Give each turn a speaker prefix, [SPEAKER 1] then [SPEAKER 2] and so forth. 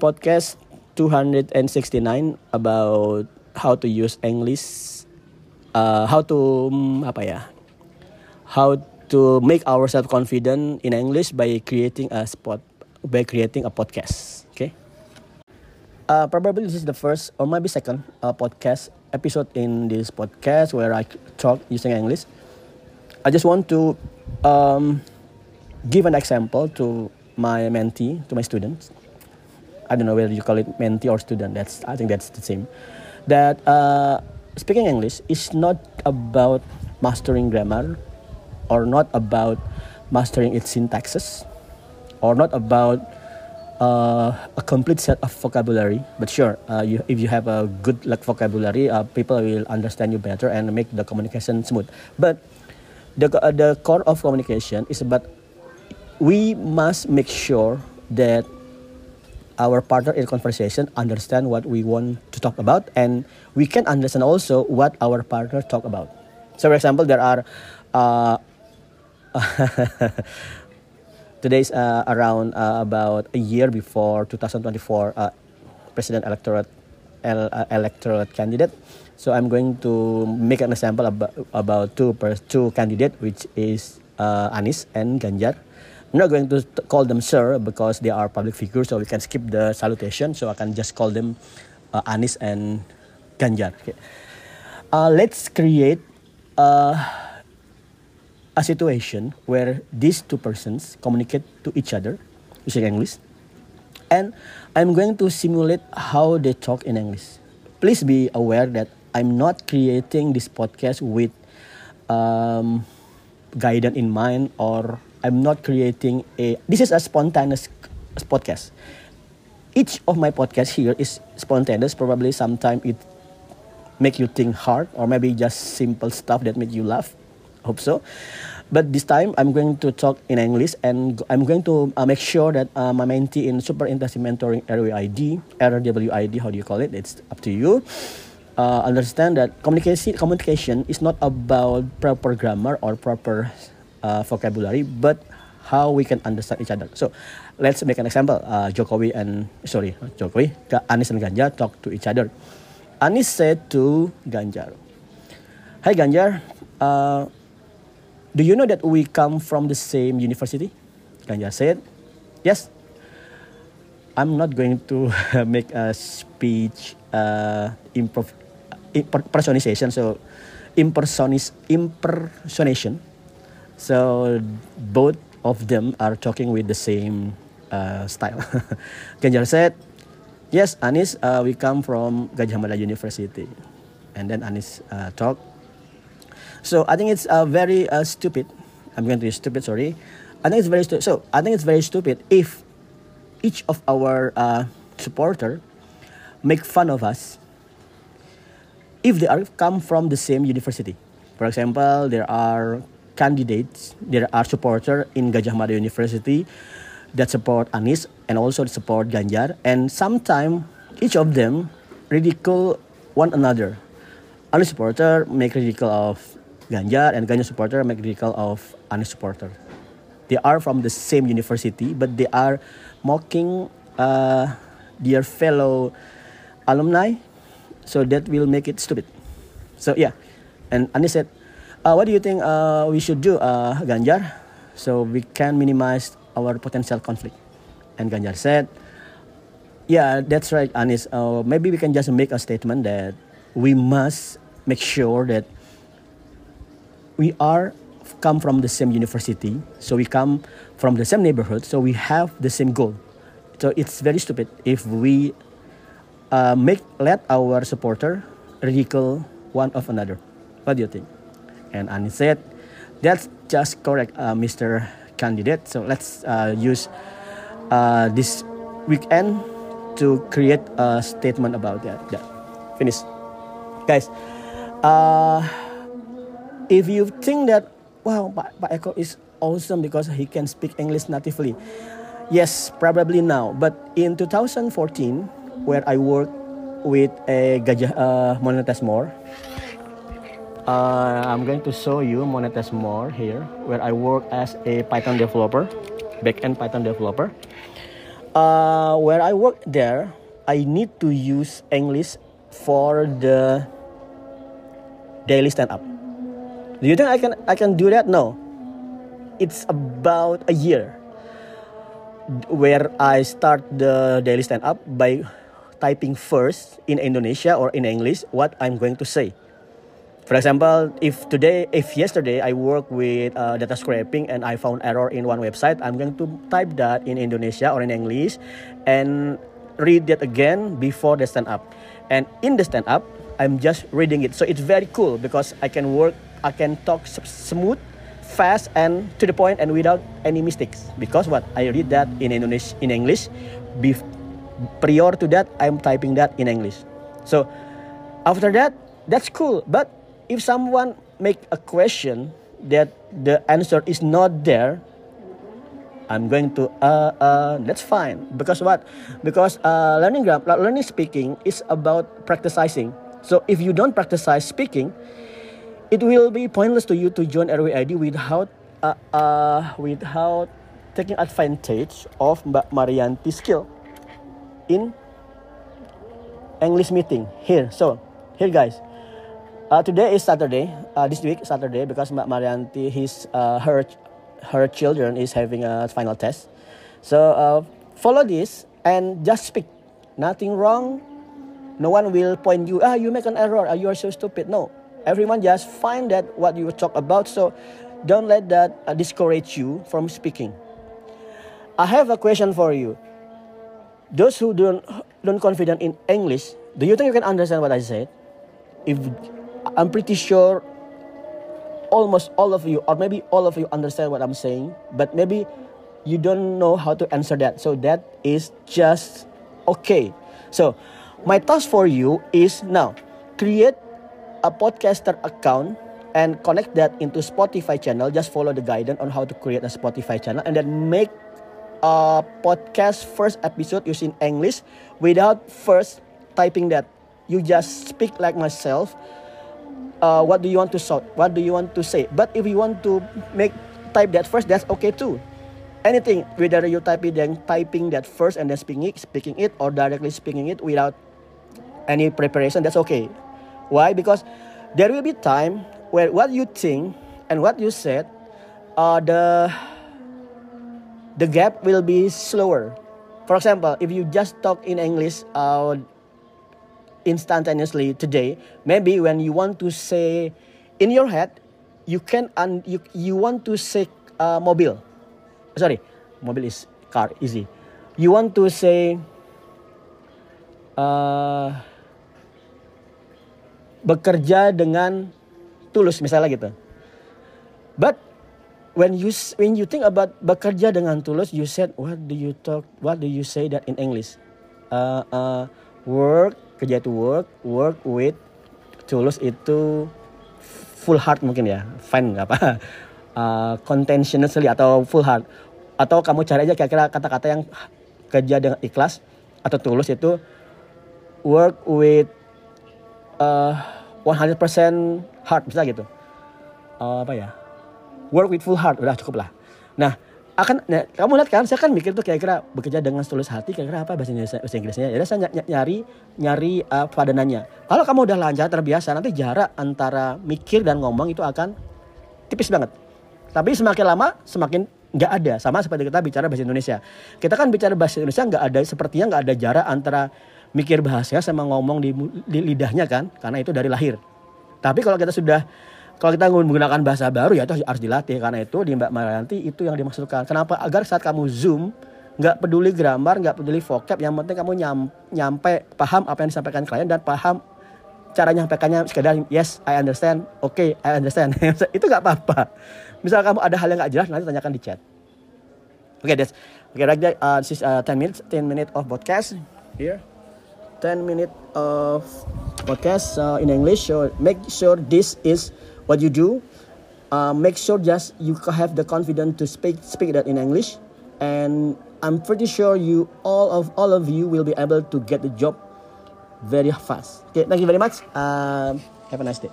[SPEAKER 1] podcast 269 about how to use English, uh, how to um, apa ya, how to make ourselves confident in English by creating a spot by creating a podcast. Okay. Uh, probably this is the first or maybe second uh, podcast episode in this podcast where I talk using English. I just want to um, give an example to my mentee, to my students. I don't know whether you call it mentee or student. That's I think that's the same. That uh, speaking English is not about mastering grammar, or not about mastering its syntaxes, or not about uh, a complete set of vocabulary. But sure, uh, you, if you have a good like vocabulary, uh, people will understand you better and make the communication smooth. But the uh, the core of communication is about we must make sure that our partner in conversation understand what we want to talk about and we can understand also what our partner talk about. So for example there are uh, today's uh, around uh, about a year before 2024 uh, president electorate el- uh, electorate candidate. So i'm going to make an example about, about two per two candidate which is uh, anies and ganjar I'm not going to call them sir because they are public figures, so we can skip the salutation. So I can just call them uh, Anies and Ganjar. Okay. Uh, let's create uh, a situation where these two persons communicate to each other using English, and I'm going to simulate how they talk in English. Please be aware that I'm not creating this podcast with um, guidance in mind or I'm not creating a. This is a spontaneous podcast. Each of my podcasts here is spontaneous. Probably sometimes it make you think hard, or maybe just simple stuff that make you laugh. Hope so. But this time I'm going to talk in English, and I'm going to uh, make sure that uh, my mentee in Super Intensive Mentoring RWID, RWID, how do you call it? It's up to you. Uh, understand that communication communication is not about proper grammar or proper uh, vocabulary, but how we can understand each other. So let's make an example. Uh, Jokowi and sorry, Jokowi, Anis and Ganjar talk to each other. Anis said to Ganjar, "Hi Ganjar, uh, do you know that we come from the same university?" Ganjar said, "Yes." I'm not going to make a speech uh, improv impersonation. So impersonis impersonation so both of them are talking with the same uh, style. Ganjar said, "Yes, Anies, uh, we come from Gajah Mada University," and then Anies uh, talked. So I think it's uh, very uh, stupid. I'm going to be stupid. Sorry. I think it's very stupid. So I think it's very stupid if each of our uh, supporter make fun of us if they are come from the same university. For example, there are candidates, there are supporters in Gajah Mada University that support Anies and also support Ganjar. And sometimes each of them ridicule one another. Anies supporter make ridicule of Ganjar and Ganjar supporter make ridicule of Anies supporter. They are from the same university, but they are mocking uh, their fellow alumni, so that will make it stupid. So yeah, and Anies said, uh, what do you think uh, we should do, uh, Ganjar, so we can minimize our potential conflict? And Ganjar said, yeah, that's right, Anies. Uh, maybe we can just make a statement that we must make sure that we are come from the same university, so we come from the same neighborhood, so we have the same goal. So it's very stupid if we uh, make let our supporter ridicule one of another. What do you think? And Anies said, that's just correct, uh, Mr. Candidate. So let's uh, use uh, this weekend to create a statement about that. Yeah, finish. Guys, uh, if you think that, wow, Pak, Pak Eko is awesome because he can speak English natively. Yes, probably now. But in 2014, where I worked with a Gajah uh, Monetas More, uh, I'm going to show you Monetas More here, where I work as a Python developer, backend Python developer. uh, where I work there, I need to use English for the daily stand up. Do you think I can I can do that? No. It's about a year where I start the daily stand up by typing first in Indonesia or in English what I'm going to say. For example, if today, if yesterday I work with uh, data scraping and I found error in one website, I'm going to type that in Indonesia or in English and read that again before the stand up. And in the stand up, I'm just reading it. So it's very cool because I can work, I can talk smooth, fast, and to the point and without any mistakes. Because what I read that in English, in English, bef- prior to that, I'm typing that in English. So after that, that's cool. But if someone make a question that the answer is not there i'm going to uh uh that's fine. Because what? Because uh learning gram learning speaking is about practicing so if you don't practice speaking it will be pointless to you to join RWID without uh, uh without taking advantage of Mbak Marianti's skill in English meeting. Here so here guys Uh, today is Saturday. Uh, this week Saturday because Mbak Marianti, his uh, her her children is having a final test. So uh, follow this and just speak. Nothing wrong. No one will point you. Ah, you make an error. Ah, you are so stupid. No, everyone just find that what you talk about. So don't let that uh, discourage you from speaking. I have a question for you. Those who don't don't confident in English, do you think you can understand what I said? If I'm pretty sure almost all of you, or maybe all of you, understand what I'm saying, but maybe you don't know how to answer that. So that is just okay. So my task for you is now create a podcaster account and connect that into Spotify channel. Just follow the guidance on how to create a Spotify channel and then make a podcast first episode using English without first typing that. You just speak like myself uh, what do you want to sort what do you want to say? But if you want to make type that first that's okay too. Anything whether you type it then typing that first and then speaking it speaking it or directly speaking it without any preparation that's okay. Why? Because there will be time where what you think and what you said uh, the the gap will be slower. For example if you just talk in english uh, instantaneously today maybe when you want to say in your head you can un, you, you want to say uh, mobile sorry mobile is car easy. You want to say uh, bekerja dengan tulus misalnya gitu. But when you when you think about bekerja dengan tulus you said what do you talk what do you say that in english? Uh, uh, work kerja itu work work with tulus itu full heart mungkin ya. Fine nggak apa uh, contentiously atau full heart. Atau kamu cari aja kira-kira kata-kata yang kerja dengan ikhlas atau tulus itu work with uh, 100% heart bisa gitu. Uh, apa ya? Work with full heart udah cukup lah. Nah akan nah, kamu lihat kan saya kan mikir tuh kira-kira bekerja dengan tulus hati kira-kira apa bahasa Indonesia bahasa Inggrisnya? Ya saya nyari nyari uh, padanannya kalau kamu udah lancar terbiasa nanti jarak antara mikir dan ngomong itu akan tipis banget. Tapi semakin lama semakin nggak ada. Sama seperti kita bicara bahasa Indonesia. Kita kan bicara bahasa Indonesia nggak ada sepertinya nggak ada jarak antara mikir bahasa sama ngomong di, di lidahnya kan karena itu dari lahir. Tapi kalau kita sudah kalau kita menggunakan bahasa baru ya itu harus dilatih karena itu di Mbak Marianti itu yang dimaksudkan. Kenapa? Agar saat kamu zoom nggak peduli grammar, nggak peduli vocab, yang penting kamu nyam, nyampe paham apa yang disampaikan klien dan paham cara nyampaikannya sekedar yes I understand, oke okay, I understand. itu nggak apa-apa. Misal kamu ada hal yang nggak jelas nanti tanyakan di chat. Oke, okay, that's okay, right there. Uh, this is uh, 10 minutes, 10 minutes of podcast here. 10 minutes of podcast uh, in English. So make sure this is what you do uh, make sure just you have the confidence to speak speak that in english. And i'm pretty sure you all of all of you will be able to get the job very fast. Okay thank you very much. Uh, have a nice day